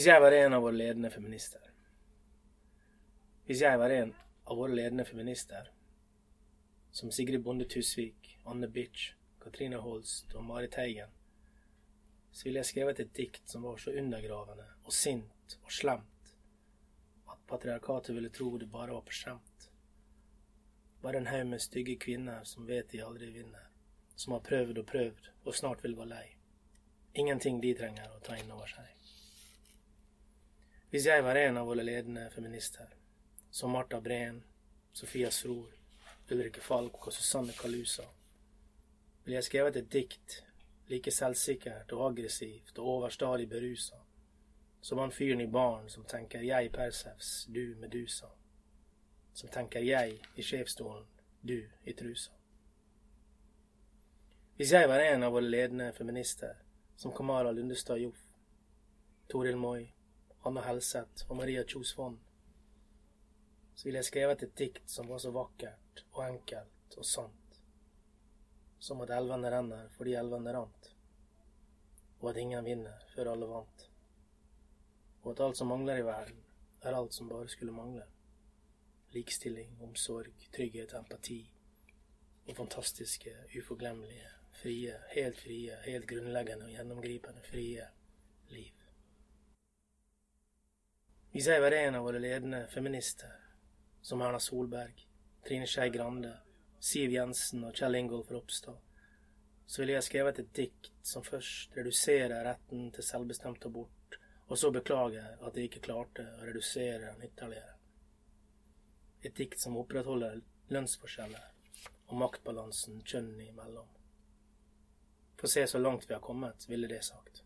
Hvis jeg var en av våre ledende feminister Hvis jeg var en av våre ledende feminister, som Sigrid Bonde Tusvik, Anne Bitch, Katrine Holst og Marit Teigen, så ville jeg skrevet et dikt som var så undergravende og sint og slemt at patriarkatet ville tro det bare var for skjemt. Bare en haug med stygge kvinner som vet de aldri vinner, som har prøvd og prøvd og snart vil gå lei. Ingenting de trenger å ta inn over seg. Hvis jeg var en av våre ledende feminister, som Marta Breen, Sofia Sror, Ulrikke Falk og Susanne Kalusa, ville jeg skrevet et dikt like selvsikkert og aggressivt og overstadig berusa, som han fyren i baren som tenker jeg Persefs, du Medusa, som tenker jeg i sjefsstolen, du i trusa. Hvis jeg var en av våre ledende feminister, som Kamara Lundestad Joff, Toril Moi, Anna Helseth og Maria Kjos Fonn, så ville jeg skrevet et dikt som var så vakkert og enkelt og sant, som at elvene renner fordi elvene rant, og at ingen vinner før alle vant, og at alt som mangler i verden, er alt som bare skulle mangle. Likestilling, omsorg, trygghet, empati og fantastiske, uforglemmelige, frie, helt frie, helt grunnleggende og gjennomgripende frie liv. Hvis jeg var en av våre ledende feminister, som Erna Solberg, Trine Skei Grande, Siv Jensen og Kjell Ingolf Ropstad, så ville jeg skrevet et dikt som først reduserer retten til selvbestemt abort, og så beklager at jeg ikke klarte å redusere den ytterligere. Et dikt som opprettholder lønnsforskjeller og maktbalansen kjønnene imellom. For å se så langt vi har kommet, ville det sagt.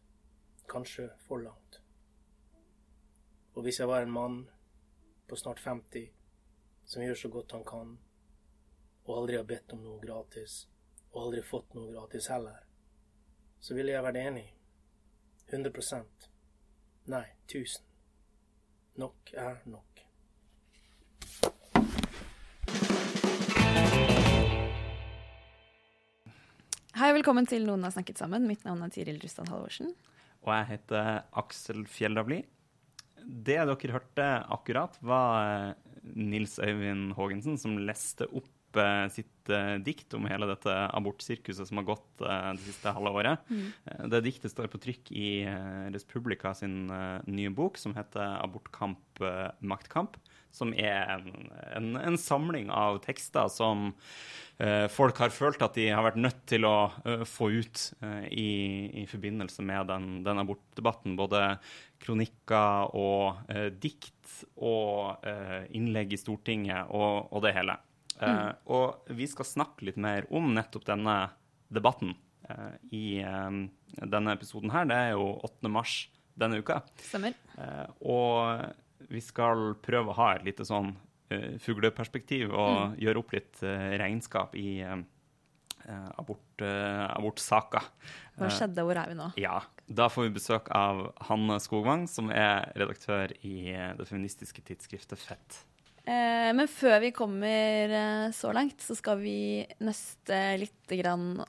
Kanskje for langt. Og hvis jeg var en mann på snart 50 som gjør så godt han kan, og aldri har bedt om noe gratis, og aldri fått noe gratis heller, så ville jeg vært enig. 100 Nei, 1000. Nok er nok. Hei, velkommen til Noen har snakket sammen. Mitt navn er Tiril Rustad Halvorsen. Og jeg heter Aksel Fjellavli. Det dere hørte akkurat, var eh, Nils Øyvind Haagensen som leste opp eh, sitt eh, dikt om hele dette abortsirkuset som har gått det siste halve året. Mm. Det diktet står på trykk i Respublika sin nye bok som heter 'Abortkamp, maktkamp', som er en, en, en samling av tekster som eh, folk har følt at de har vært nødt til å uh, få ut uh, i, i forbindelse med den, den abortdebatten. Både kronikker og uh, dikt og innlegg i Stortinget og, og det hele. Mm. Og vi skal snakke litt mer om nettopp denne debatten i denne episoden her. Det er jo 8. mars denne uka. Stemmer. Og vi skal prøve å ha et lite sånn uh, fugleperspektiv og gjøre opp litt uh, regnskap i eh, abort, abortsaker. Hva skjedde? Hvor er vi nå? ja. Da får vi besøk av Hanne Skogvang, som er redaktør i det feministiske tidsskriftet Fett. Men før vi kommer så langt, så skal vi nøste litt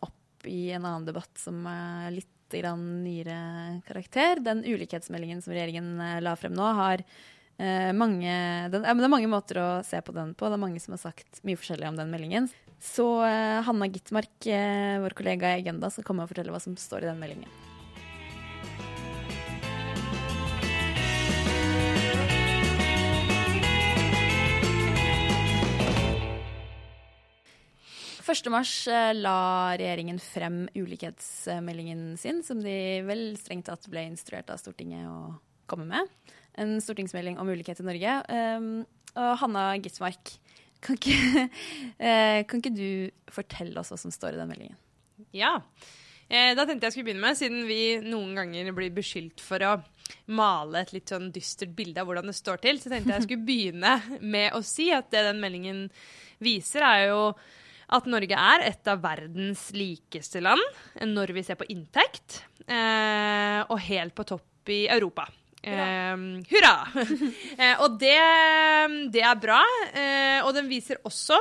opp i en annen debatt som er litt nyere karakter. Den ulikhetsmeldingen som regjeringen la frem nå, har eh, mange den, ja, Det er mange måter å se på den på. Det er mange som har sagt mye forskjellig om den meldingen. Så eh, Hanna Gitmark, eh, vår kollega i Agenda, skal komme og fortelle hva som står i den meldingen. Første mars eh, la regjeringen frem ulikhetsmeldingen sin, som de vel strengt tatt ble instruert av Stortinget å komme med. En stortingsmelding om ulikhet i Norge. Um, og Hanna Gitmark, Kan ikke, eh, kan ikke du fortelle oss hva som står i den meldingen? Ja. Eh, da tenkte jeg skulle begynne med, siden vi noen ganger blir beskyldt for å male et litt sånn dystert bilde av hvordan det står til, så tenkte jeg jeg skulle begynne med å si at det den meldingen viser, er jo at Norge er et av verdens likeste land når vi ser på inntekt, eh, og helt på topp i Europa. Hurra! eh, og det, det, er bra. Eh, og den viser også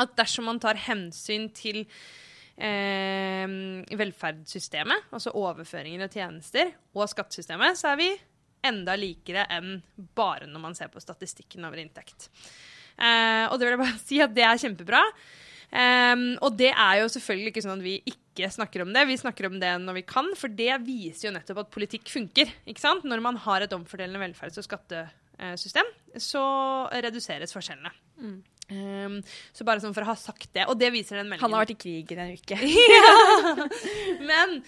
at dersom man tar hensyn til eh, velferdssystemet, altså overføringer av tjenester, og skattesystemet, så er vi enda likere enn bare når man ser på statistikken over inntekt. Eh, og det vil jeg bare si at det er kjempebra. Eh, og det er jo selvfølgelig ikke sånn at vi ikke snakker om det. Vi snakker om det når vi kan, for det viser jo nettopp at politikk funker. ikke sant? Når man har et omfordelende velferds- og skattesystem, så reduseres forskjellene. Mm. Um, så bare sånn for å ha sagt det. Og det viser den meldingen. Han har vært i krig i en uke. ja! Men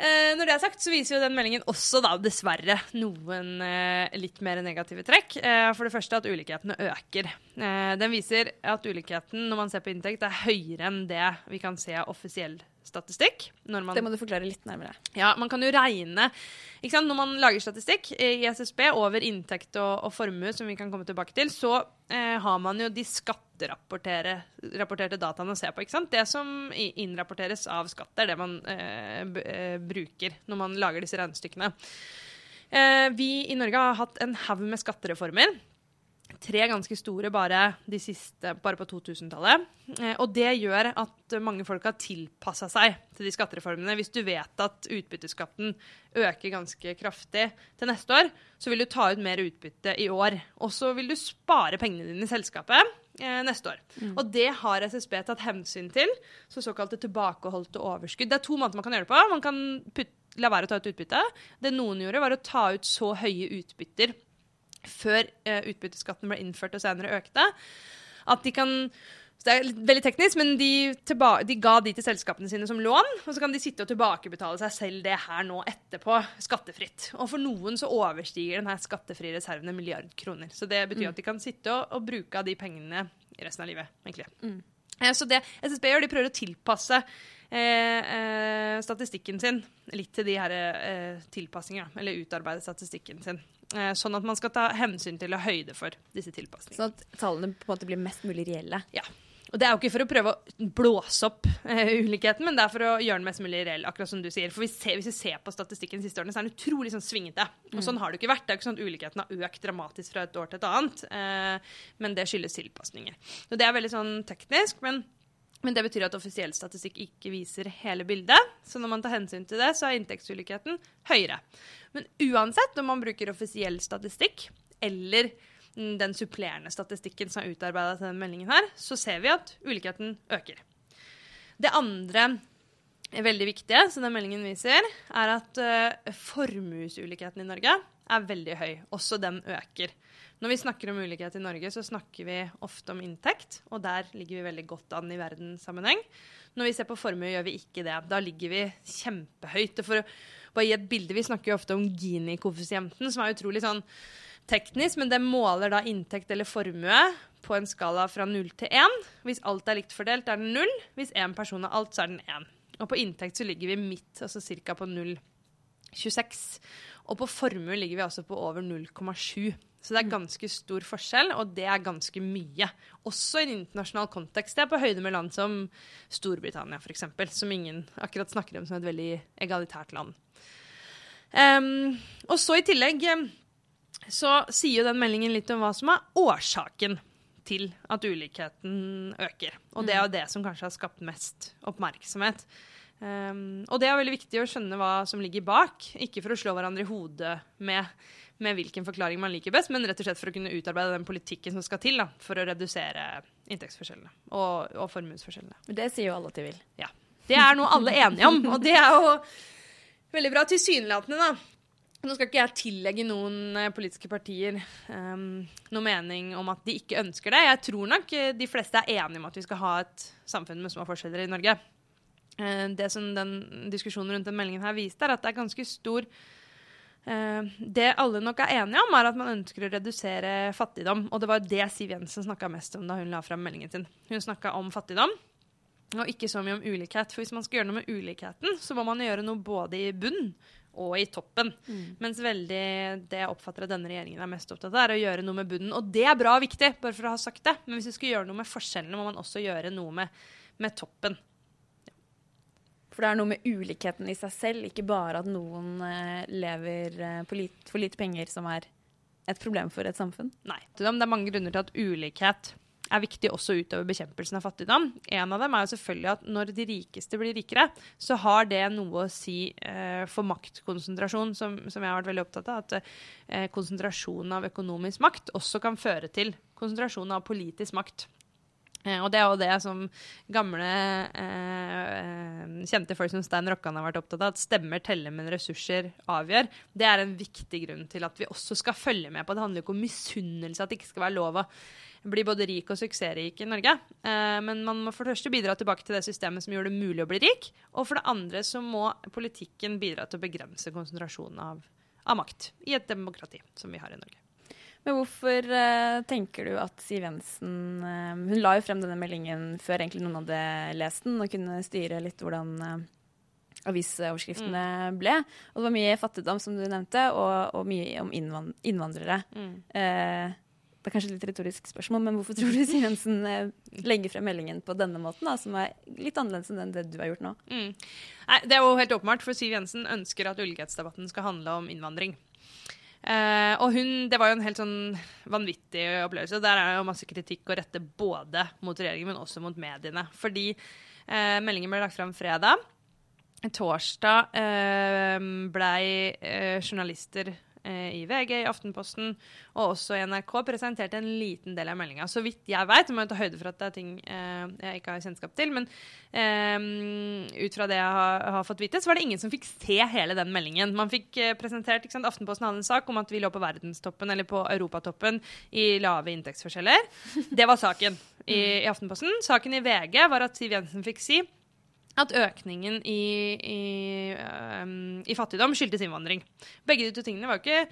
når det er sagt, så viser jo den meldingen også da dessverre noen eh, litt mer negative trekk. Eh, for det første at ulikhetene øker. Eh, den viser at ulikheten når man ser på inntekt, er høyere enn det vi kan se av offisiell statistikk. Man, det må du forklare litt nærmere. Ja, Man kan jo regne Når man lager statistikk i SSB over inntekt og, og formue, som vi kan komme tilbake til, så eh, har man jo de skatterapporterte dataene å se på. ikke sant? Det som innrapporteres av skatt, er det man eh, eh, bruker når man lager disse regnestykkene. Eh, vi i Norge har hatt en haug med skattereformer tre ganske store bare, de siste, bare på 2000-tallet. Eh, og det gjør at mange folk har tilpassa seg til de skattereformene. Hvis du vet at utbytteskatten øker ganske kraftig til neste år, så vil du ta ut mer utbytte i år. Og så vil du spare pengene dine i selskapet eh, neste år. Mm. Og det har SSB tatt hensyn til, så såkalte tilbakeholdte overskudd. Det er to måter man kan gjøre det på. Man kan putte, la være å ta ut utbytte. Det noen gjorde, var å ta ut så høye utbytter før eh, utbytteskatten ble innført og senere økte, at de kan det er veldig teknisk, men de, de, ga de til selskapene sine som lån. Og så kan de sitte og tilbakebetale seg selv det her nå etterpå, skattefritt. Og for noen så overstiger denne skattefrie reserven en milliard kroner. Så det betyr mm. at de kan sitte og, og, bruke av de pengene resten av livet, egentlig. Mm. Eh, så det SSB gjør, de prøver å tilpasse eh, eh, statistikken sin litt til de her eh, tilpassingene, eller utarbeide statistikken sin. Eh, sånn at man skal ta hensyn til og høyde for disse tilpasningene. Sånn at tallene på en måte blir mest mulig reelle? Ja. Og det er jo ikke for å prøve å blåse opp uh, ulikheten, men det er for å gjøre den mest mulig reell, akkurat som du sier. For vi ser, hvis vi ser på statistikken de siste årene, så er den utrolig sånn svingete. Og sånn har det ikke vært. Det er ikke sånn at ulikheten har økt dramatisk fra et år til et annet, uh, men det skyldes tilpasninger. Og det er veldig sånn teknisk, men men det betyr at offisiell statistikk ikke viser hele bildet. Så når man tar hensyn til det, så er inntektsulikheten høyere. Men uansett om man bruker offisiell statistikk eller den supplerende statistikken som er utarbeida til denne meldingen her, så ser vi at ulikheten øker. Det andre veldig viktige som den meldingen viser, er at uh, formuesulikheten i Norge er veldig høy. Også den øker. Når vi snakker om ulikhet i Norge, så snakker vi ofte om inntekt, og der ligger vi veldig godt an i verdenssammenheng. Når vi ser på formue, gjør vi ikke det. Da ligger vi kjempehøyt. For å bare gi et bilde, Vi snakker jo ofte om Gini-koeffisienten, som er utrolig sånn teknisk, men det måler da inntekt eller formue på en skala fra 0 til 1. Hvis alt er likt fordelt, er den 0. Hvis én person har alt, så er den 1. Og på inntekt så ligger vi midt, altså ca. på 0,26. Og på formue ligger vi altså på over 0,7. Så det er ganske stor forskjell, og det er ganske mye. Også i en internasjonal kontekst. Det er på høyde med land som Storbritannia, f.eks., som ingen akkurat snakker om som et veldig egalitært land. Um, og så i tillegg så sier jo den meldingen litt om hva som er årsaken til at ulikheten øker. Og det er jo det som kanskje har skapt mest oppmerksomhet. Um, og det er veldig viktig å skjønne hva som ligger bak, ikke for å slå hverandre i hodet med, med, hvilken forklaring man liker best, men rett og slett for å kunne utarbeide den politikken som skal til da, for å redusere inntektsforskjellene og, og formuesforskjellene. Det sier jo alle at de vil. Ja. Det er noe alle er enige om, og det er jo veldig bra. Tilsynelatende, da. Nå skal ikke jeg tillegge noen eh, politiske partier um, noen mening om at de ikke ønsker det. Jeg tror nok eh, de fleste er enige om at vi skal ha et samfunn med små forskjeller i Norge. Uh, det som den diskusjonen rundt den meldingen her viste, er at det er ganske stor uh, det alle nok er enige om, er at man ønsker å redusere fattigdom. Og det var det Siv Jensen snakka mest om da hun la fram meldingen sin. Hun snakka om fattigdom, og ikke så mye om ulikhet. For hvis man skal gjøre noe med ulikheten, så må man gjøre noe både i bunn og i toppen. Mens veldig det jeg oppfatter at denne regjeringen er mest opptatt av, er å gjøre noe med bunnen. Og det er bra og viktig, bare for å ha sagt det. Men hvis vi skal gjøre noe med forskjellene, må man også gjøre noe med, med toppen. For det er noe med ulikheten i seg selv, ikke bare at noen eh, lever eh, på lit, for lite penger, som er et problem for et samfunn. Nei. Det er mange grunner til at ulikhet er viktig også utover bekjempelsen av fattigdom. En av dem er jo selvfølgelig at når de rikeste blir rikere, så har det noe å si eh, for maktkonsentrasjon, som, som, jeg har vært veldig opptatt av. At eh, konsentrasjonen av økonomisk makt også kan føre til konsentrasjon av politisk makt. Eh, og det er jo det som gamle, eh, kjente folk som Stein Rokkan har vært opptatt av, at stemmer teller, men ressurser avgjør. Det er en viktig grunn til at vi også skal følge med på. Det handler jo ikke om misunnelse, at det ikke skal være lov å bli både rik og suksessrik i Norge. Eh, men man må for det første bidra tilbake til det systemet som gjør det mulig å bli rik. Og for det andre så må politikken bidra til å begrense konsentrasjonen av, av makt i et demokrati som vi har i Norge. Men hvorfor uh, tenker du at Siv Jensen uh, Hun la jo frem denne meldingen før egentlig noen hadde lest den, og kunne styre litt hvordan uh, avisoverskriftene mm. ble. Og det var mye fattigdom, som du nevnte, og, og mye om innvand innvandrere. Mm. Det er kanskje et litt retorisk spørsmål, men hvorfor tror du Siv Jensen legger frem meldingen på denne måten, da, som er litt annerledes enn det du har gjort nå? Mm. Nei, det er jo helt åpenbart, for Siv Jensen ønsker at ulikhetsdebatten skal handle om innvandring. Uh, og hun, Det var jo en helt sånn vanvittig opplevelse. Der er det jo masse kritikk å rette både mot regjeringen, men også mot mediene. Fordi uh, meldingen ble lagt fram fredag. Torsdag uh, blei journalister Eh, i VG, i Aftenposten og også i NRK presenterte en liten del av meldinga. Så vidt jeg veit, må jeg ta høyde for at det er ting eh, jeg ikke har kjennskap til, men eh, ut fra det jeg har, har, fått vite, så var det ingen som fikk se hele den meldingen. Man fikk eh, presentert, ikke sant, Aftenposten hadde en sak om at vi lå på verdenstoppen eller på europatoppen i lave inntektsforskjeller. Det var saken i, i Aftenposten. Saken i VG var at Siv Jensen fikk si at økningen i, i, um, i, fattigdom skyldtes innvandring. Begge de to tingene var jo ikke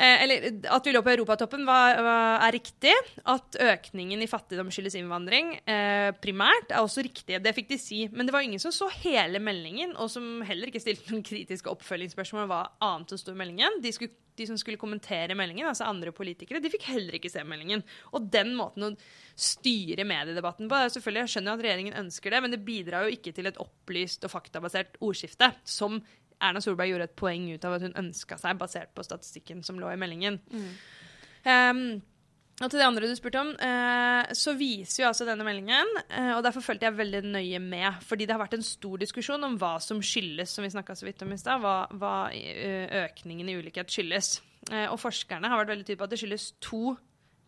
Eller at vi lå på europatoppen, var, var, er riktig. At økningen i fattigdom skyldes innvandring eh, primært, er også riktig. Det fikk de si. Men det var ingen som så hele meldingen, og som heller ikke stilte noen kritiske oppfølgingsspørsmål om hva annet som sto i meldingen. De skulle de som skulle kommentere meldingen, altså andre politikere, de fikk heller ikke se meldingen. Og den måten å styre mediedebatten på selvfølgelig, Jeg skjønner at regjeringen ønsker det, men det bidrar jo ikke til et opplyst og faktabasert ordskifte, som Erna Solberg gjorde et poeng ut av at hun ønska seg, basert på statistikken som lå i meldingen. Mm. Um, og til det andre du spurte om, eh, så viser jo altså denne meldingen, eh, og derfor fulgte jeg veldig nøye med, fordi det har vært en stor diskusjon om hva som skyldes, som vi snakka så vidt om i stad, hva, hva, eh, økningen i ulikhet skyldes. Eh, og forskerne har vært veldig tydelige på at det skyldes to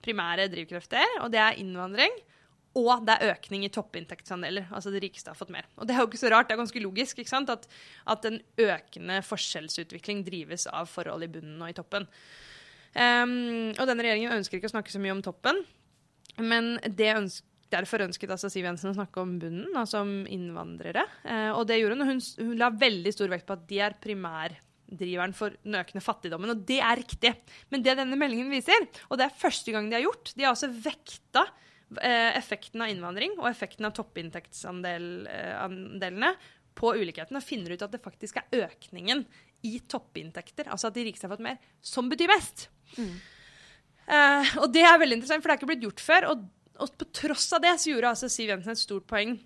primære drivkrefter, og det er innvandring. Og det er økning i toppinntektsandeler. Altså de rikeste har fått mer. Og det er jo ikke så rart, det er ganske logisk ikke sant? At, at en økende forskjellsutvikling drives av forhold i bunnen og i toppen. Um, og denne regjeringen ønsker ikke å snakke så mye om toppen, men ønsker, derfor ønsket altså Siv Jensen å snakke om bunnen, altså om innvandrere. Uh, og det gjorde hun, hun, hun la veldig stor vekt på at de er primærdriveren for den økende fattigdommen. Og det er riktig. Men det denne meldingen viser, og det er første gang de har gjort, de har altså vekta effekten av innvandring og effekten av toppinntektsandelene uh, på ulikhetene, og finner ut at det faktisk er økningen i toppinntekter, altså at de rikeste har fått mer, som betyr mest. Mm. Uh, og det er veldig interessant, for det er ikke blitt gjort før. Og, og på tross av det så gjorde altså Siv Jensen et stort poeng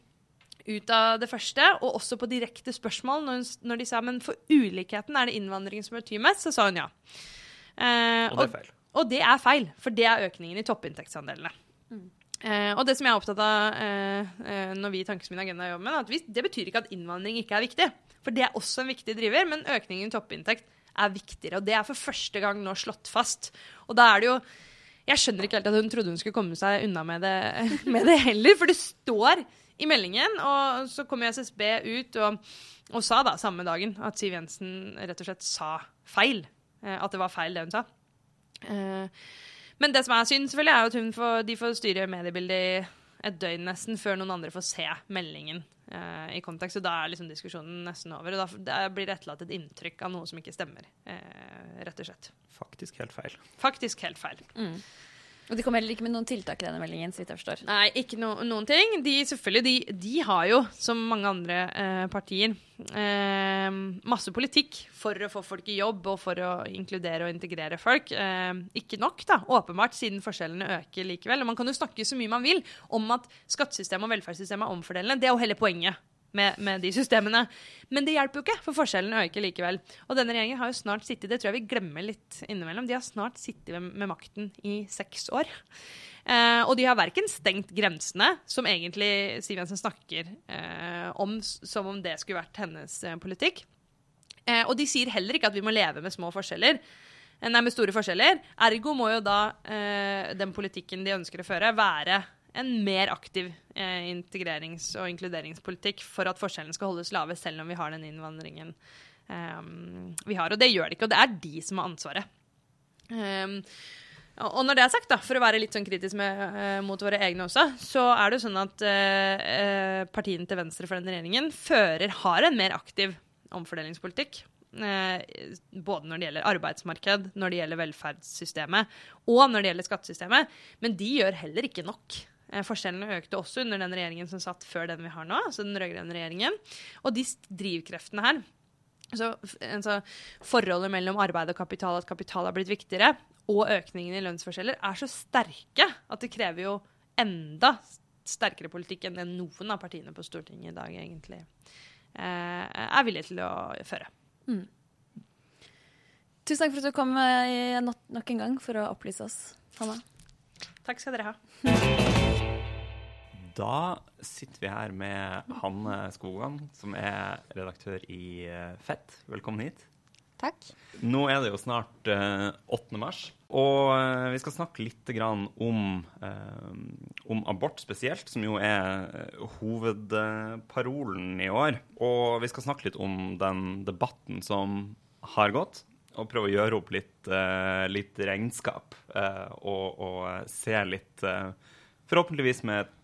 ut av det første, og også på direkte spørsmål. Når, hun, når de sa men for ulikheten er det innvandringen som betyr mest, så sa hun ja. Uh, og det er feil. Og, og, det er feil, for det er økningen i toppinntektsandelene. Mm. Uh, og det som jeg er opptatt av uh, når vi i Tankesmien Agenda jobber med, er at det betyr ikke at innvandring ikke er viktig. For det er også en viktig driver, men økningen i toppinntekt er viktigere. Og det er for første gang nå slått fast. Og da er det jo Jeg skjønner ikke helt at hun trodde hun skulle komme seg unna med det, med det heller, for det står i meldingen. Og så kom SSB ut og, og, sa da samme dagen at Siv Jensen rett og slett sa feil. Eh, at det var feil, det hun sa. Eh, men det som er synd, selvfølgelig, er at får, de får styre mediebildet et døgn nesten før noen andre får se meldingen eh, i kontekst. Og da er liksom diskusjonen nesten over. Og da, da blir det etterlatt et inntrykk av noe som ikke stemmer, eh, rett og slett. Faktisk helt feil. Faktisk helt feil. Og de kommer heller ikke med noen tiltak i denne meldingen, så vidt jeg forstår. Nei, ikke no, noen ting. De, selvfølgelig, de, de har jo, som mange andre eh, partier, eh, masse politikk for å få folk i jobb og for å inkludere og integrere folk. Eh, ikke nok, da, åpenbart, siden forskjellene øker likevel. Og man kan jo snakke så mye man vil om at skattesystemet og velferdssystemet er omfordelende. Det er jo hele poenget. Med, med de systemene. Men det hjelper jo ikke, for forskjellene øker likevel. Og denne regjeringen har jo snart sittet det tror jeg vi glemmer litt innimellom, de har snart sittet med, med makten i seks år. Eh, og de har verken stengt grensene, som egentlig Siv Jensen snakker eh, om som om det skulle vært hennes eh, politikk. Eh, og de sier heller ikke at vi må leve med små forskjeller. eh, Nei, med store forskjeller. Ergo må jo da eh, den politikken de ønsker å føre, være en mer aktiv eh, integrerings- og inkluderingspolitikk for at forskjellene skal holdes lave, selv om vi har den innvandringen eh, vi har. Og det gjør de ikke, og det er de som har ansvaret. Um, og når det er sagt, da, for å være litt sånn kritisk med, uh, mot våre egne også, så er det jo sånn at eh, partiene til venstre for den regjeringen fører, har en mer aktiv omfordelingspolitikk. Uh, både når det gjelder arbeidsmarked, når det gjelder velferdssystemet og når det gjelder skattesystemet. Men de gjør heller ikke nok. Eh, forskjellene økte også under den regjeringen som satt før den vi har nå, altså den rød-grønne regjeringen. Og de drivkreftene her så, altså, forholdet mellom arbeid og kapital, at kapital har blitt viktigere, og økningen i lønnsforskjeller, er så sterke at det krever jo enda sterkere politikk enn det noen av partiene på Stortinget i dag egentlig eh, er villige til å føre. Tusen takk for at du kom eh, nok en gang for å opplyse oss, Hanna. Takk skal dere ha. Da sitter vi her med Hanne Skogan, som er redaktør i eh, Fett. Velkommen hit. Takk. Nå er det jo snart eh, 8. mars, og eh, vi skal snakke litt om, eh, om abort spesielt, som jo er eh, hovedparolen i år. Og vi skal snakke litt om den debatten som har gått, og prøve å gjøre opp litt, eh, litt regnskap. eh, og, og se litt eh, Forhåpentligvis med et eh,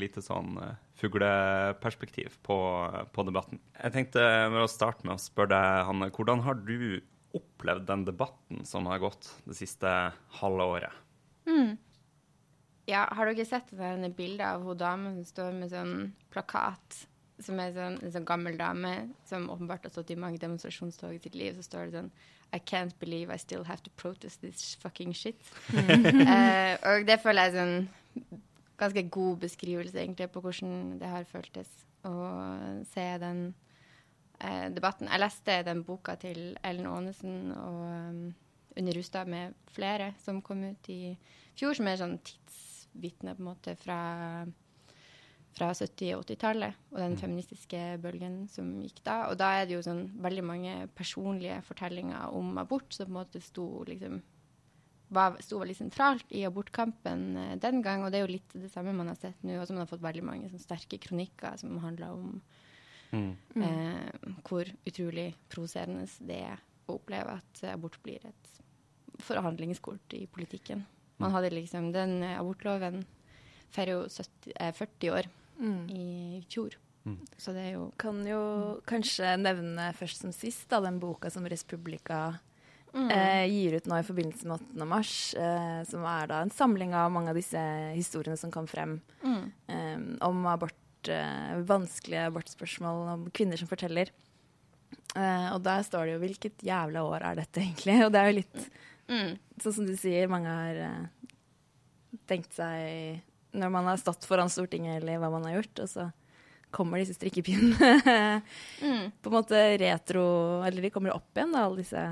lite sånn eh, fugleperspektiv på, på debatten. Jeg tenkte med å starte med å spørre deg, Hanne, hvordan har du opplevd den debatten som har gått det siste halve året? Ja, har dere sett det der bildet av hun damen som står med sånn plakat? Som er sånn, en sånn gammel dame som åpenbart har stått i mange demonstrasjonstog i sitt liv. Så står det sånn I can't believe I still have to protest this fucking shit. uh, og det føler jeg er sånn ganske god beskrivelse egentlig på hvordan det har føltes å se den eh, debatten. Jeg leste den boka til Ellen Aanesen og um, Unni Rustad med flere som kom ut i fjor, som er sånn tidsvitne på en måte fra, fra 70- og 80-tallet, og den feministiske bølgen som gikk da. Og da er det jo sånn veldig mange personlige fortellinger om abort som på en måte sto liksom var, sto veldig sentralt i abortkampen eh, den gang, og det er jo litt det samme man har sett nå, og så man har fått veldig mange sånn, sterke kronikker som handler om eh, hvor utrolig provoserende det er å oppleve at abort blir et forhandlingskort i politikken. Man hadde liksom Den abortloven feirer jo 70, eh, 40 år i fjor. Så det er jo Kan jo kanskje nevne først som sist da, den boka som Respublika eh, gir ut nå i forbindelse med 8. mars, eh, som er da en samling av mange av disse historiene som kom frem eh, om abort, eh, vanskelige abortspørsmål, om kvinner som forteller. Eh, og der står det jo 'hvilket jævla år er dette', egentlig? Og det er jo litt sånn som du sier, mange har eh, tenkt seg når man har stått foran Stortinget eller hva man har gjort, og så kommer disse strikkepinnene på en måte retro Eller de kommer opp igjen, da, alle disse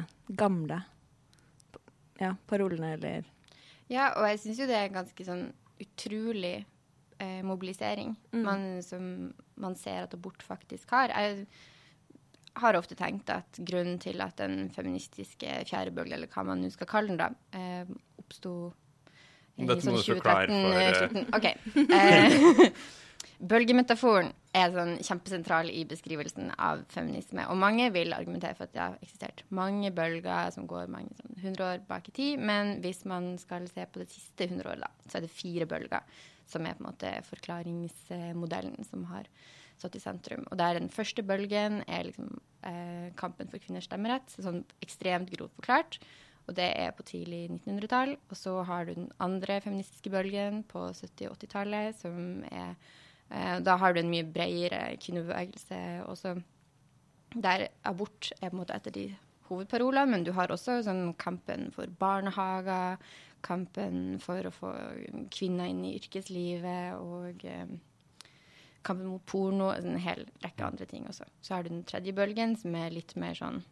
gamle ja, parolene eller Ja, og jeg syns jo det er ganske sånn utrolig eh, mobilisering man, som man ser at abort faktisk har. Jeg har ofte tenkt at grunnen til at den feministiske fjerdebølgen, eller hva man nå skal kalle den, da, eh, oppsto i Dette må sånn sånn du forklare 2013, for, eh, 14. OK. Eh, Bølgemetaforen er sånn kjempesentral i beskrivelsen av feminisme. Og mange vil argumentere for at det har eksistert mange bølger som går mange sånn 100 år bak i tid. Men hvis man skal se på det siste 100 året, da, så er det fire bølger som er på en måte forklaringsmodellen som har stått i sentrum. Og der den første bølgen er liksom eh, kampen for kvinners stemmerett, sånn ekstremt grovt forklart. Og det er på tidlig 1900-tall. Og så har du den andre feministiske bølgen på 70- og 80-tallet, som er Da har du en mye bredere kvinnebevegelse også, der abort er på en måte et av de hovedparolene, men du har også sånn kampen for barnehager, kampen for å få kvinner inn i yrkeslivet og eh, kampen mot porno, en hel rekke andre ting også. Så har du den tredje bølgen, som er litt mer sånn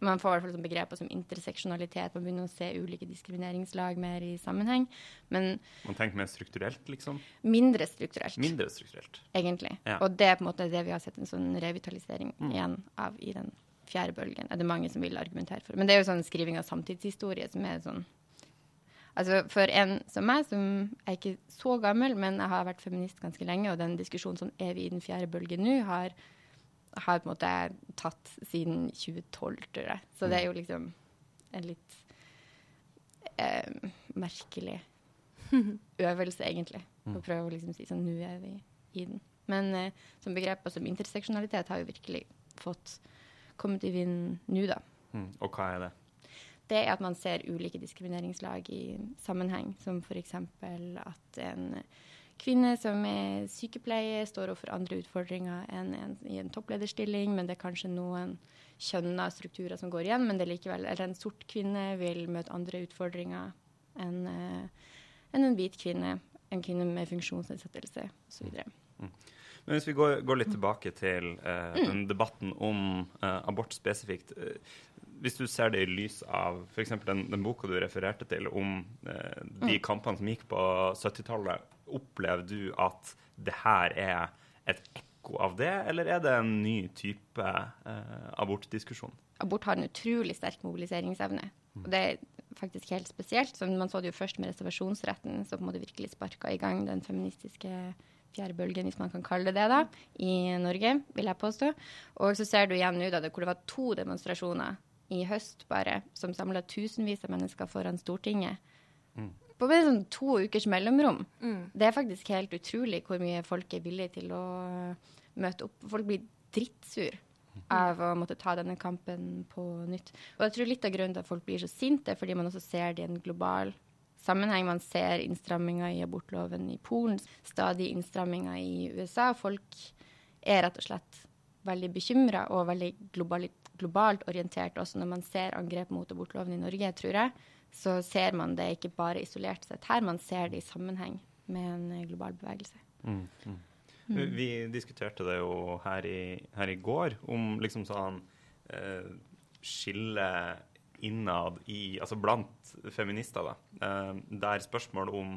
Man får i hvert fall sånn begreper som interseksjonalitet. Man begynner å se ulike diskrimineringslag mer i sammenheng. Men Man tenker mer strukturelt, liksom? mindre strukturelt, Mindre strukturelt. egentlig. Ja. Og det er på en måte det vi har sett en sånn revitalisering Mm. igjen av i den fjerde bølgen. Er det mange som vil argumentere for. Men det er jo sånn skriving av samtidshistorie som er sånn Altså For en som meg, som er ikke så gammel, men jeg har vært feminist ganske lenge, og den diskusjonen sånn er vi i den fjerde bølgen nå, har, har på en måte tatt siden 2012, tror jeg. Så det er jo liksom en litt eh, merkelig øvelse, egentlig. Å prøve å liksom si sånn Nå er vi i den. Men eh, som begrep som interseksjonalitet har jo virkelig fått kommet i vinden nå, da. Mm. Og hva er det? Det er at man ser ulike diskrimineringslag i sammenheng, som f.eks. at en kvinne som er sykepleier, står overfor andre utfordringer enn en i en topplederstilling, men det er kanskje noen kjønna strukturer som går igjen, men det er likevel Eller en sort kvinne vil møte andre utfordringer enn eh, enn en hvit kvinne, en kvinne med funksjonsnedsettelse osv. Men hvis vi går, går litt tilbake til eh, den debatten om eh, abort spesifikt. eh, hvis du ser det i lys av f.eks. Den, den boka du refererte til om eh, de kampene som gikk på 70-tallet, opplever du at det her er et ekko av det, eller er det en ny type eh, abortdiskusjon? abort har en utrolig sterk mobiliseringsevne. Og det er faktisk helt spesielt. Så man så det jo først med reservasjonsretten, som på en måte virkelig sparka i gang den feministiske fjerdebølgen, hvis man kan kalle det det, da, i Norge, vil jeg påstå. Og så ser du igjen nå da, det- hvor det var to demonstrasjoner i høst bare, som samla tusenvis av mennesker foran Stortinget. På bare sånn to ukers mellomrom. Det er faktisk helt utrolig hvor mye folk er villige til å møte opp. Folk blir drittsur av å måtte ta denne kampen på nytt. Og jeg tror litt av grunnen til at folk blir så sinte, er fordi man også ser det i en global sammenheng. Man ser innstramminger i abortloven i Polen, stadig innstramminger i USA. Folk er rett og slett veldig bekymra og veldig globalt, globalt orientert også når man ser angrep mot abortloven i Norge, tror jeg. Så ser man det ikke bare isolert sett her, man ser det i sammenheng med en eh, global bevegelse. Vi diskuterte det jo her i, her i går, om liksom sånn eh, skille innad i Altså blant feminister, da. Eh, der spørsmål om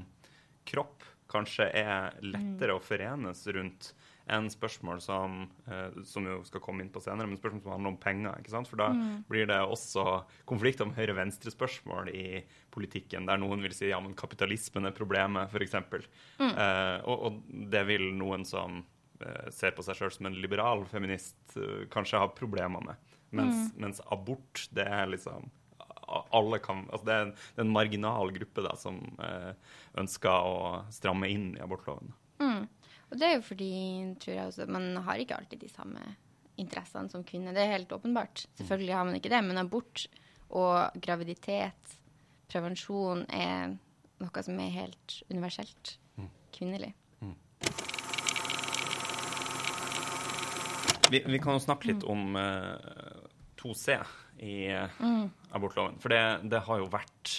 kropp kanskje er lettere å forenes rundt enn spørsmål som, eh, som jo skal komme inn på senere, men spørsmål som handler om penger. ikke sant? For da blir det også konflikt om høyre-venstre-spørsmål i politikken, der noen vil si ja, men kapitalismen er problemet, f.eks. Eh, og, og det vil noen som eh, ser på seg sjøl som en liberal feminist, eh, kanskje ha problemer med. Mens, mens abort, det er liksom alle kan, altså det, er det er en marginal gruppe da, som eh, ønsker å stramme inn i abortloven. Og det er jo fordi, tror jeg også, man har ikke alltid de samme interessene som kvinne. Det er helt åpenbart. Selvfølgelig har man ikke det, men abort og graviditet, prevensjon, er noe som er helt universelt kvinnelig. Vi, vi kan jo snakke litt om uh, 2C i uh, abortloven. For det, det har jo vært,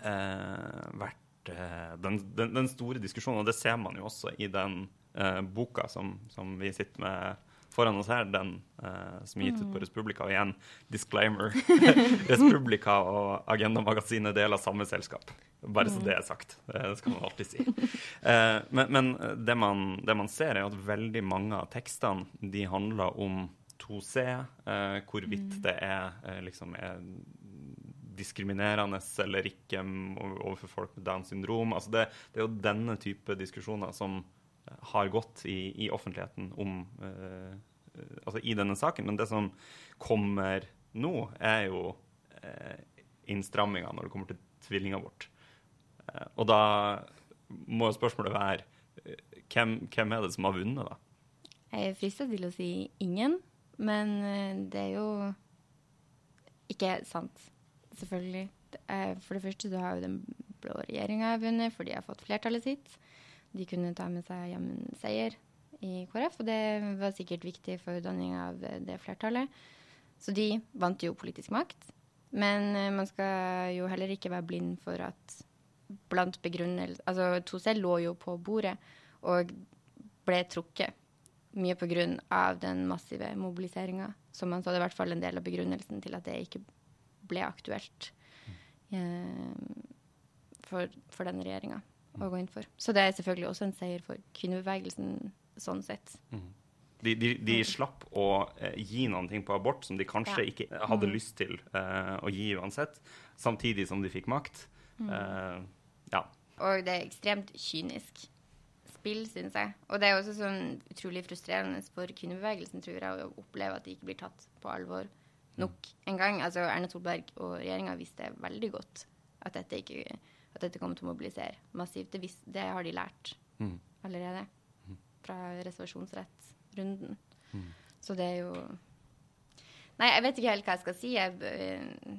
uh, vært eh, den, den, den store diskusjonen, og det ser man jo også i den eh, boka som, som vi sitter med foran oss her, den eh, som er gitt ut på Respublika. Og igjen, disclaimer. Respublika og Agenda-magasinet er del av samme selskap. Bare så det er sagt. Det skal man alltid si. Eh, men men det, man, det man ser, er at veldig mange av tekstene de handler om 2C, eh, hvorvidt det er, eh, liksom er diskriminerende eller ikke overfor folk med Downs syndrom. Altså det, det er jo denne type diskusjoner som eh, har gått i, i offentligheten om eh, Altså i denne saken. Men det som kommer nå, er jo eh, innstramminga når det kommer til tvillingabort. Eh, og da må spørsmålet være eh, hvem, hvem er det som har vunnet, da? Jeg er frista til å si ingen, men eh, det er jo ikke sant, selvfølgelig. Er- For det første så har jo den blå regjeringa vunnet, for de har fått flertallet sitt. De kunne ta med seg hjem en seier i KrF, og det var sikkert viktig for danninga av det, det flertallet. Så de vant jo politisk makt. Men eh, man skal jo heller ikke være blind for at blant begrunnelser Altså, 2C lå jo på bordet og ble trukket mye av den massive mobiliseringa. Så man så det i hvert fall en del av begrunnelsen til at det ikke ble aktuelt eh, for, for denne regjeringa å gå inn for. Så det er selvfølgelig også en seier for kvinnebevegelsen sånn sett. De, de, de slapp å eh, gi noen ting på abort som de kanskje Ja. ikke hadde lyst til eh, å gi uansett, samtidig som de fikk makt. Eh, ja. Og det er ekstremt kynisk spill, syns jeg. Og det er også sånn utrolig frustrerende for kvinnebevegelsen, tror jeg, å oppleve at de ikke blir tatt på alvor nok en gang. Altså, Erna Solberg og regjeringa visste veldig godt at dette, ikke, at dette kom til å mobilisere massivt. Det, vis, det har de lært Mm. allerede fra reservasjonsrettsrunden. Så det er jo Nei, jeg vet ikke helt hva jeg skal si. Jeg, eh,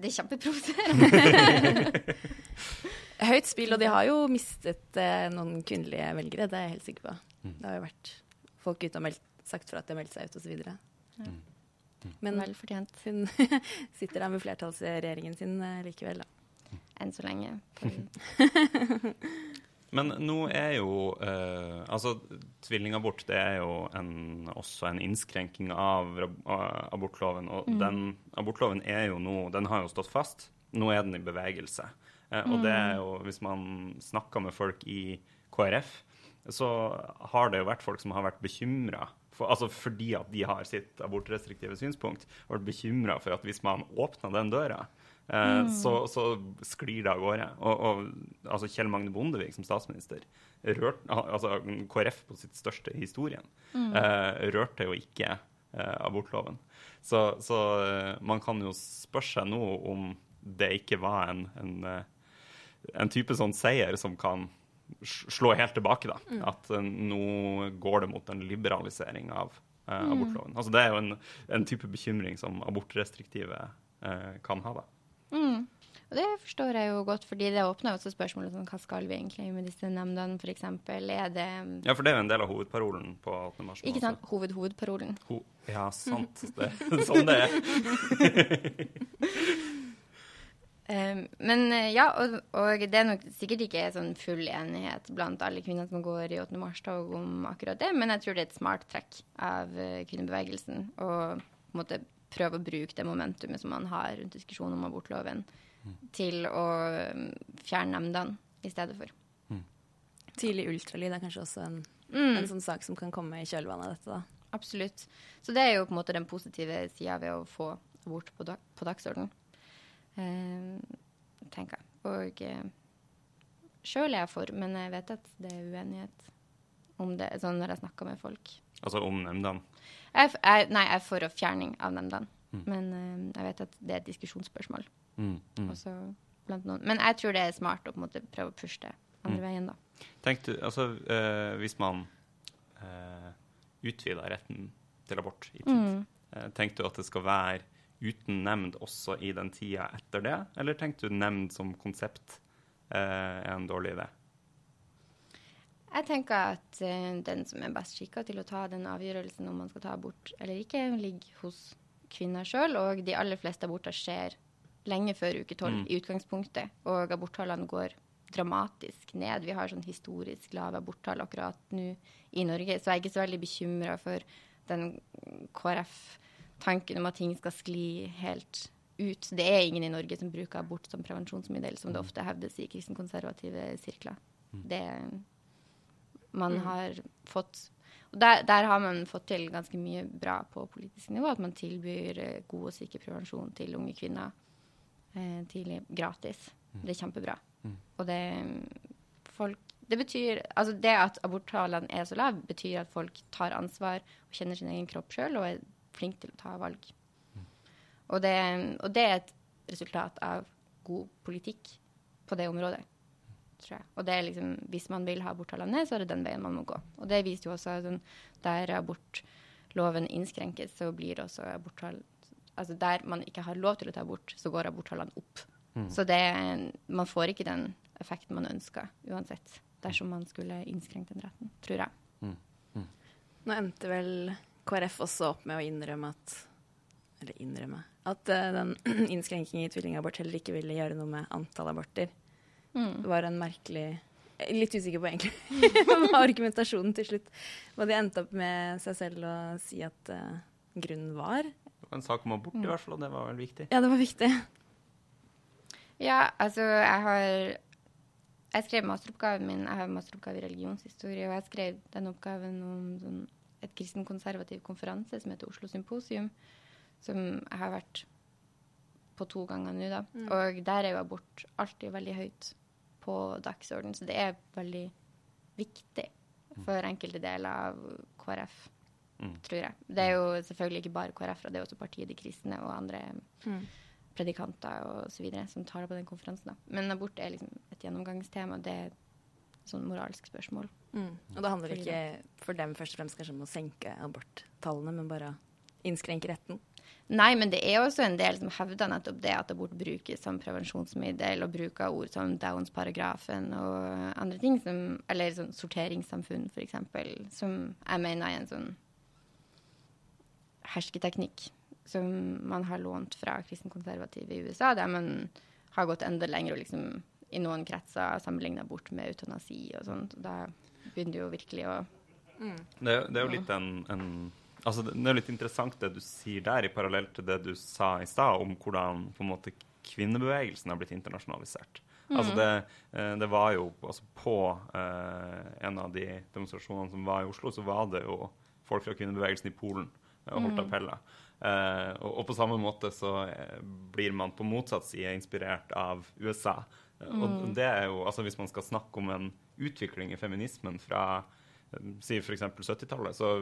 det er kjempeprovoserende. Høyt spill, og de har jo mistet eh, noen kvinnelige velgere, det er jeg helt sikker på. Det har jo vært folk ute og meldt, sagt fra at de har meldt seg ut, osv. Men Vel fortjent, hun sitter der med flertallsregjeringen sin eh, likevel, da. enn så lenge. Men nå er jo eh, Altså, tvillingabort det er jo en, også en innskrenking av abortloven. Og den abortloven er jo nå Den har jo stått fast. Nå er den i bevegelse. Eh, og det er jo Hvis man snakker med folk i KrF, så har det jo vært folk som har vært bekymra. For, altså fordi at de har sitt abortrestriktive synspunkt, vært bekymra for at hvis man åpner den døra, eh, så, så sklir det av gårde. Og, og altså Kjell Magne Bondevik som statsminister, rørt, altså KrF på sitt største historien, mm. eh, rørte jo ikke eh, abortloven. Så, så eh, man kan jo spørre seg nå om det ikke var en, en, eh, en type sånn seier som kan slå helt tilbake, da. At uh, nå går det mot en liberalisering av eh, abortloven. Altså Det er jo en, en type bekymring som abortrestriktive uh, kan ha, da. Og det forstår jeg jo godt, fordi det åpner også spørsmålet om hva skal vi egentlig med disse nemndene, f.eks. Er det Ja, for det er jo en del av hovedparolen på 18. mars. Ikke sant? Hoved-hovedparolen. Ho ja, sant. Det, sånn det er. Um, men eh, ja, og, og det er nok sikkert ikke sånn full enighet blant alle kvinner som går i 8. mars-tog om akkurat det, men jeg tror det er et smart trekk av eh, kvinnebevegelsen å på en måte prøve å bruke det momentumet som man har rundt diskusjonen om abortloven, til å um, fjerne nemndene i stedet for. Tidlig ultralyd er kanskje også en, Mm. en sånn sak som kan komme i kjølvannet av dette, da. Absolutt. Så det er jo på en måte den positive sida ved å få abort på, dag på dagsordenen. Eh, tenker jeg. Og eh, sjøl er jeg for, men jeg vet at det er uenighet om det, sånn når jeg snakker med folk. Altså om nemndene. Jeg, jeg, nei, jeg er for fjerning av nemndene, men eh, jeg vet at det er et diskusjonsspørsmål. Mm, mm. Også blant noen. Men jeg tror det er smart å på en måte prøve å pushe det andre veien, da. Tenk du, altså eh, Hvis man uh, utvider retten til abort i tid, Mm. eh, tenker du at det skal være uten nemnd også i den tida etter det, eller tenkte du nemnd som konsept eh, er en dårlig idé? Jeg tenker at eh, den som er best skikka til å ta den avgjørelsen om man skal ta abort eller ikke, ligger hos kvinner sjøl. Og de aller fleste aborter skjer lenge før uke tolv Mm. i utgangspunktet. Og aborttallene går dramatisk ned. Vi har sånn historisk lave aborttall akkurat nå i Norge, så jeg er ikke så veldig bekymra for den KrF-tanken om at ting skal skli helt ut. Det er ingen i Norge som bruker abort som prevensjonsmiddel, som det ofte hevdes i kristenkonservative sirkler. Det man har fått og der, der har man fått til ganske mye bra på politisk nivå. At man tilbyr eh, god og sikker prevensjon til unge kvinner eh, tidlig gratis. Det er kjempebra. Og det folk det betyr, altså det at aborttallene er så lave, betyr at folk tar ansvar og kjenner sin egen kropp sjøl og er flinke til å ta valg. Og det, og det er et resultat av god politikk på det området. tror jeg. Og det er liksom, hvis man vil ha aborttallene ned, så er det den veien man må gå. Og det viser jo også sånn, der abortloven innskrenkes, så blir også aborttall Altså der man ikke har lov til å ta abort, så går aborttallene opp. Så det, man får ikke den effekten man ønsker uansett, dersom man skulle innskrenke den retten, tror jeg. Nå endte vel KrF også opp med å innrømme at Eller innrømme at uh, den innskrenkingen i tvillingabort heller ikke ville gjøre noe med antall aborter. Mm. Det var en merkelig er Litt usikker på egentlig hva argumentasjonen til slutt. Hva de endte opp med seg selv å si at uh, grunnen var. Det var en sak om abort, i hvert fall, og det var vel viktig. Ja, det var viktig. Ja, altså, jeg har Jeg skrev masteroppgaven min Jeg har masteroppgave i religionshistorie, og jeg skrev den oppgaven om sånn, et kristen-konservativ konferanse som heter Oslo Symposium, som jeg har vært på to ganger nå, da. Og der er jo abort alltid veldig høyt på dagsordenen, så det er veldig viktig for enkelte deler av KrF, Mm. tror jeg. Det er jo selvfølgelig ikke bare KrF, det er også partiet De kristne og andre predikanter og så videre som taler på den konferansen. Da. Men abort er liksom et gjennomgangstema. Det er sånn moralsk spørsmål. Mm. Og det handler ikke for dem først og fremst kanskje om å senke aborttallene, men bare innskrenke retten. Nei, men det er også en del som hevder nettopp det at abort brukes som prevensjonsmiddel, og bruker ord som Downs-paragrafen og andre ting, som, eller sånn sorteringssamfunn f.eks., som jeg mener er en sånn hersketeknikk som man har lånt fra kristenkonservative i USA, der man har gått enda lenger og liksom i noen kretser sammenligna bort med eutanasi og sånt. Da begynner det jo virkelig å Det, er- det er jo litt en, en Altså, det det er litt interessant det du sier der, i parallell til det du sa i stad, om hvordan på en måte kvinnebevegelsen har blitt internasjonalisert. Altså det, eh, det var jo altså på eh, en av de demonstrasjonene som var i Oslo, så var det jo folk fra kvinnebevegelsen i Polen eh, og holdt appeller. Eh, og, og på samme måte så eh, blir man på motsatt side inspirert av USA. Eh, Og det er jo, altså hvis man skal snakke om en utvikling i feminismen fra eh, si f.eks. 70-tallet, så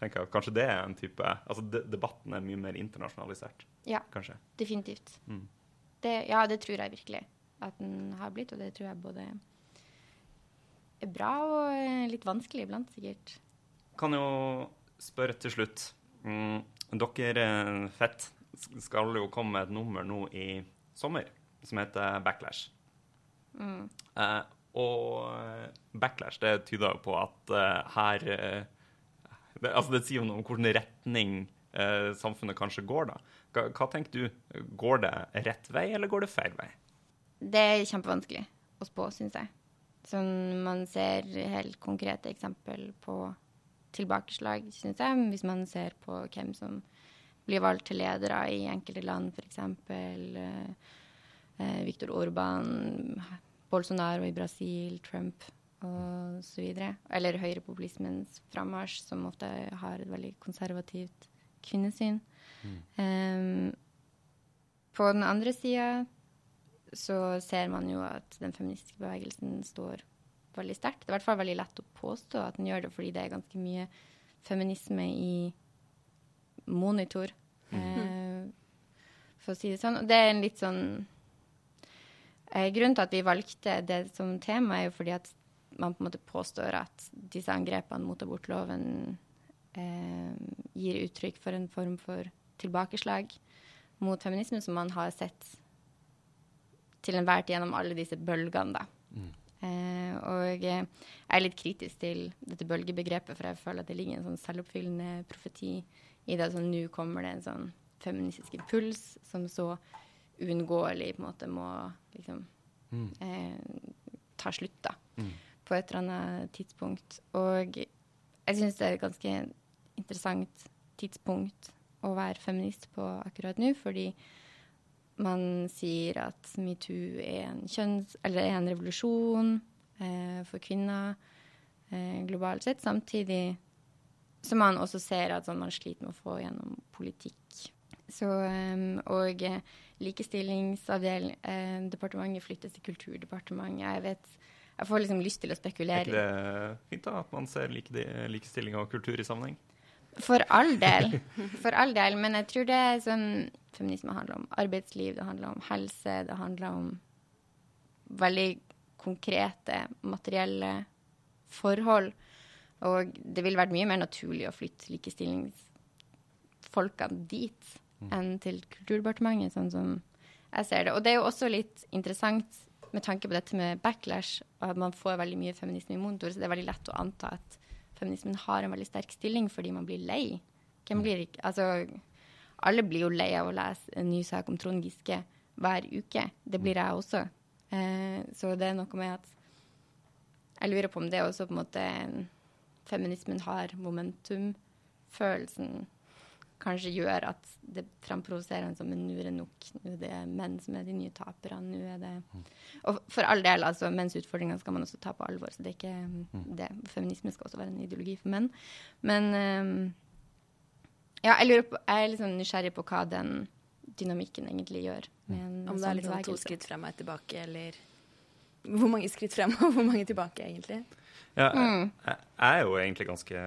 tenker jeg at kanskje det er en type Altså de, debatten er mye mer internasjonalisert, Ja, kanskje. definitivt. Mm. Det, ja, det tror jeg virkelig at den har blitt, og det tror jeg både er bra og litt vanskelig iblant, sikkert. Kan jo spørre til slutt. Mm, dere eh, Fett skal jo komme med et nummer nå i sommer som heter Backlash. Mm. Og backlash, det tyder jo på at eh, her eh, det, Altså, det sier jo noe om hvilken retning eh, samfunnet kanskje går, da. Hva, hva tenker du? Går det rett vei, eller går det feil vei? Det er kjempevanskelig å spå, syns jeg. Sånn, man ser helt konkrete eksempel på tilbakeslag, syns jeg, hvis man ser på hvem som blir valgt til ledere i enkelte land, f.eks. Eh, Viktor Orban, Bolsonaro i Brasil, Trump og så videre. Eller høyrepopulismens frammarsj, som ofte har et veldig konservativt kvinnesyn. Em, på den andre sida så ser man jo at den feministiske bevegelsen står veldig sterkt. Det er i hvert fall veldig lett å påstå at den gjør det, fordi det er ganske mye feminisme i monitor, eh, for å si det sånn. Og det er en litt sånn Grunnen til at vi valgte det som tema, er jo fordi at man på en måte påstår at disse angrepene mot abortloven eh, gir uttrykk for en form for tilbakeslag mot feminismen som man har sett til enhver tid gjennom alle disse bølgene, da. Eh, og eh, jeg er litt kritisk til dette bølgebegrepet, for jeg føler at det ligger en sånn selvoppfyllende profeti i det. Sånn, Nå kommer det en sånn feministisk impuls som så uunngåelig på en måte må liksom eh, ta slutt, da. På et eller annet tidspunkt. Og jeg syns det er et ganske interessant tidspunkt å være feminist på akkurat nå, fordi man sier at metoo er en kjønns... Eller er en revolusjon eh, for kvinner eh, globalt sett, samtidig som man også ser at sånn, man sliter med å få gjennom politikk. Så, eh, og likestillingsdepartementet eh, flyttes til Kulturdepartementet. Jeg vet Jeg får liksom lyst til å spekulere. Er ikke det fint da, at man ser like, likestilling og kultur i sammenheng? For all del. For all del. Men jeg tror det er sånn Feminisme handler om arbeidsliv, det handler om helse, det handler om veldig konkrete, materielle forhold. Og det ville vært mye mer naturlig å flytte likestillingsfolkene dit enn til Kulturdepartementet, sånn som jeg ser det. Og det er jo også litt interessant med tanke på dette med backlash, at man får veldig mye feminisme i monitor, så det er veldig lett å anta at feminismen har en veldig sterk stilling fordi man blir lei. Hvem blir ikke Altså, alle blir jo lei av å lese en ny sak om Trond Giske hver uke. Det blir jeg også. Eh, så det er noe med at Jeg lurer på om det også på en måte Feminismen har momentumfølelsen kanskje gjør at det framprovoserer en som men nå er det nok. Nå er det menn som er de nye taperne. Nå er det Og for all del, altså, menns utfordringer skal man også ta på alvor. Så det er ikke det. Feminisme skal også være en ideologi for menn. Men um, ja, jeg lurer på Jeg er litt sånn nysgjerrig på hva den dynamikken egentlig gjør. En Om det sånn er liksom to skritt frem og ett tilbake, eller Hvor mange skritt frem og hvor mange tilbake, egentlig? Ja, jeg, jeg er jo egentlig ganske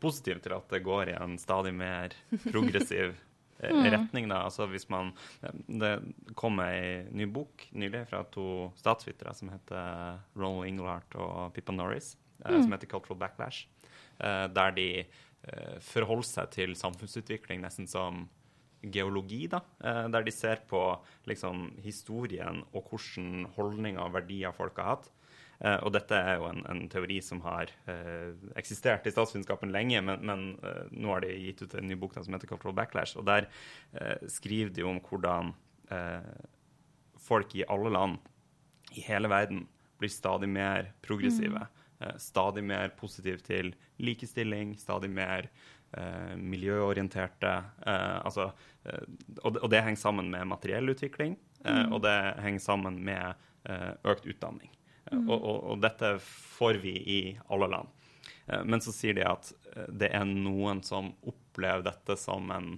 positiv til at det går i en stadig mer progressiv eh, retning. da. Altså hvis man, Det kom ei ny bok nylig fra to statsvitere som heter Ronald Inglehart og Pippa Norris, mm. som heter Cultural Backlash. eh, der de eh, forholder seg til samfunnsutvikling nesten som geologi, da, eh, der de ser på liksom, historien og hvordan holdninger og verdier folk har hatt. Eh, og dette er jo en, en teori som har eh, eksistert i statsvitenskapen lenge, men, men eh, nå har de gitt ut en ny bok som heter Cultural Backlash, og der eh, skriver de om hvordan eh, folk i alle land i hele verden blir stadig mer progressive. eh, Stadig mer positive til likestilling, stadig mer eh, miljøorienterte. eh, altså, eh, og, det, og det henger sammen med materiell utvikling, eh, og det henger sammen med økt utdanning. Eh, og, og, og dette får vi i alle land. Eh, men så sier de at eh, det er noen som opplever dette som en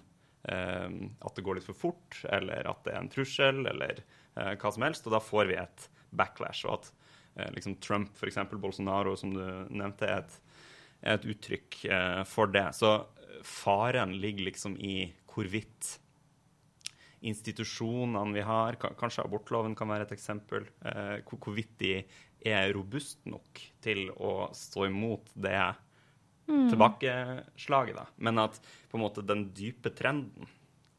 eh, At det går litt for fort, eller at det er en trussel, eller hva som helst. Og da får vi et backlash. Og at liksom Trump, f.eks. Bolsonaro, som du nevnte, er et, er et uttrykk for det. Så faren ligger liksom i hvorvidt institusjonene vi har, kanskje abortloven kan være et eksempel, eh, hvorvidt de er robust nok til å stå imot det tilbakeslaget. Da. Men at på en måte den dype trenden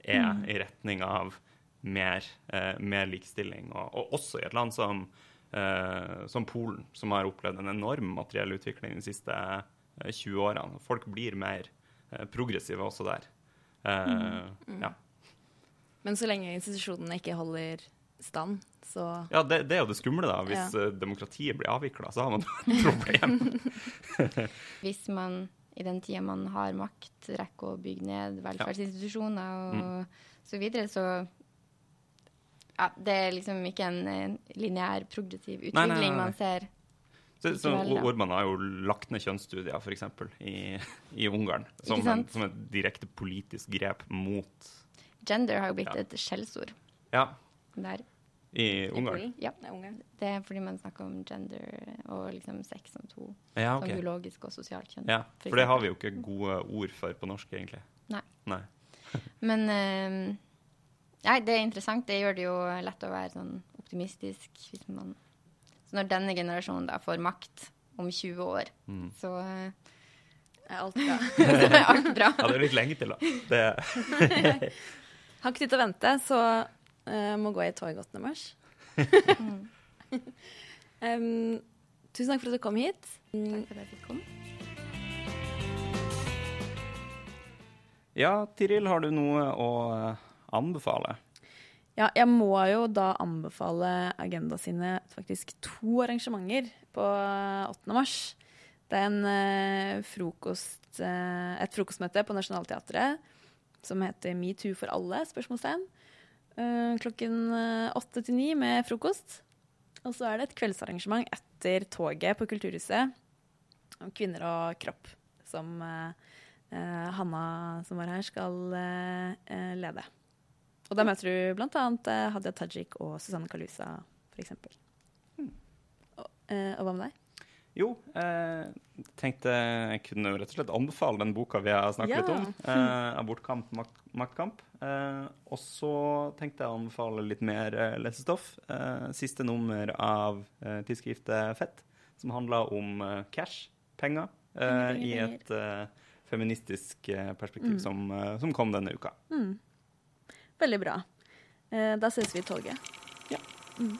er i retning av mer, eh, mer likestilling. Og, og også i et land som, eh, som Polen, som har opplevd en enorm materiell utvikling de siste eh, 20 årene. Folk blir mer eh, progressive også der. Mm. Ja. Men så lenge institusjonene ikke holder stand, så Ja, det, det er jo det skumle, da. Hvis Ja. eh, demokratiet blir avvikla, så har man et problem. Hvis man i den tida man har makt, rekker å bygge ned velferdsinstitusjoner og så videre, så ja, det er liksom ikke en, en lineær progressiv utvikling nei, nei, nei. man ser. Så, så Orban har jo lagt ned kjønnsstudier, f.eks., i, i Ungarn. Som, en, som et direkte politisk grep mot Gender har jo blitt Ja. et skjellsord Ja, der. i Ungarn. Ja. Det er fordi man snakker om gender og liksom sex som to. Ja, Som ok. biologisk og sosialt kjønn. Ja, for for det har vi jo ikke gode ord for på norsk, egentlig. Nei. Nei. Men uh, Nei, det er interessant. Det gjør det jo lett å være sånn optimistisk hvis man Så når denne generasjonen da får makt om 20 år, Mm. så uh, Er alt bra. så er alt bra. Ja, det er litt lenge til, da. Det, Har ikke tid til å vente, så uh, må gå i tog 8. mars. um, tusen takk for at du kom hit. Takk for at jeg fikk komme. ja, Tiril, har du noe å eh, anbefale? Ja, jeg må jo da anbefale Agenda sine faktisk to arrangementer på 8. mars. Det er en, eh, frokost, eh, et frokostmøte på Nationaltheatret som heter Metoo for alle? spørsmålstegn. Eh, klokken eh, åtte til ni med frokost. Og så er det et kveldsarrangement etter toget på Kulturhuset om kvinner og kropp, som eh, Hanna som var her, skal lede. Og da møter du eh, Hadia Tajik og Susanne Kalusa, f.eks. Og, eh, og hva med deg? Jo, jeg tenkte jeg kunne rett og slett anbefale den boka vi har snakket Ja. litt om. Eh, 'Abortkamp, makt, maktkamp'. Eh, og så tenkte jeg å anbefale litt mer eh, lesestoff. Eh, siste nummer av eh, tidsskriftet Fett, som handler om eh, cash, penger, eh, i et eh, feministisk eh, perspektiv som, eh, som kom denne uka. Veldig bra. Eh, da ses vi i toget. Ja. Mm.